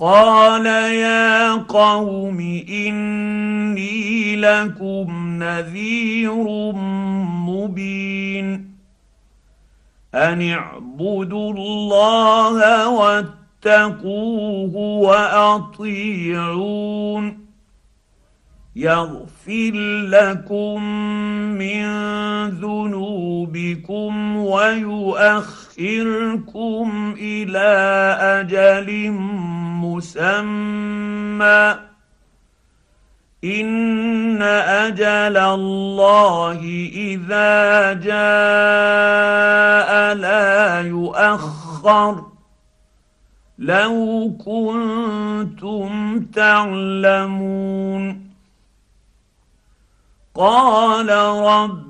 قال يا قوم اني لكم نذير مبين ان اعبدوا الله واتقوه واطيعون يغفر لكم من ذنوبكم ويؤخركم إلى أجل مسمى. إن أجل الله إذا جاء لا يؤخر. لو كنتم تعلمون. قال رب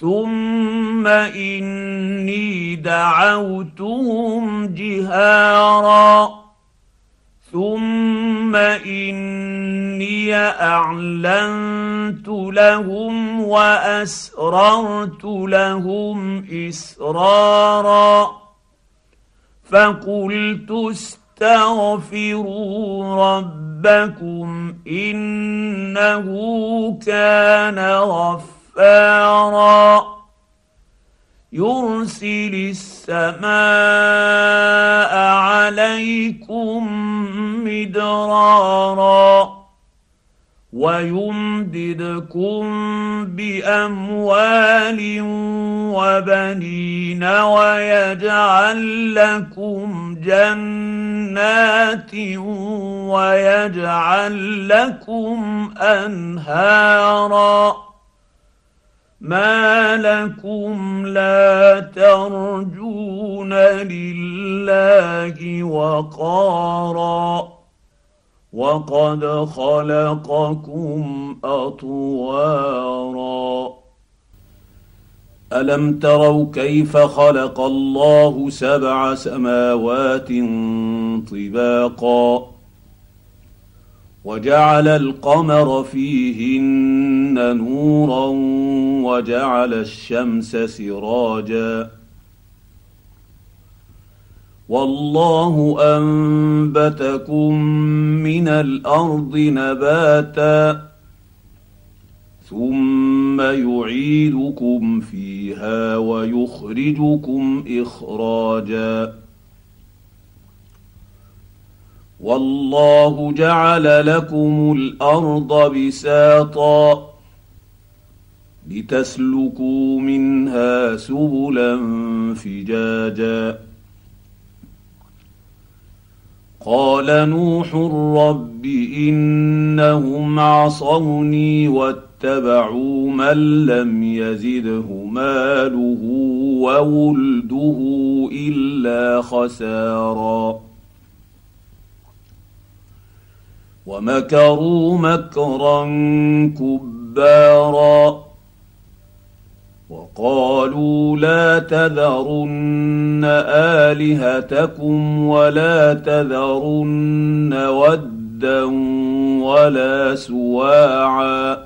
ثم اني دعوتهم جهارا ثم اني اعلنت لهم واسررت لهم اسرارا فقلت استغفروا ربكم انه كان غفارا السماء عليكم مدرارا ويمددكم بأموال وبنين ويجعل لكم جنات ويجعل لكم أنهارا ما لكم لا ترجون لله وقارا وقد خلقكم اطوارا الم تروا كيف خلق الله سبع سماوات طباقا وجعل القمر فيهن نورا وجعل الشمس سراجا. والله أنبتكم من الأرض نباتا ثم يعيدكم فيها ويخرجكم إخراجا. والله جعل لكم الأرض بساطا لتسلكوا منها سبلا فجاجا. قال نوح رب إنهم عصوني واتبعوا من لم يزده ماله وولده إلا خسارا. ومكروا مكرا كبارا. وقالوا لا تذرن آلهتكم ولا تذرن ودا ولا سواعا.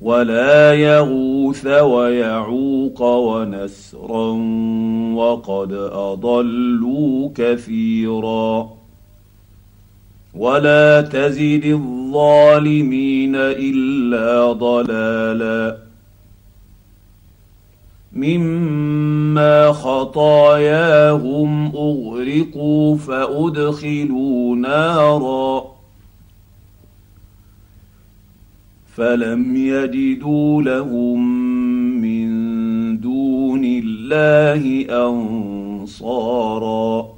ولا يغوث ويعوق ونسرا وقد أضلوا كثيرا. ولا تزد الظالمين الا ضلالا مما خطاياهم اغرقوا فادخلوا نارا فلم يجدوا لهم من دون الله انصارا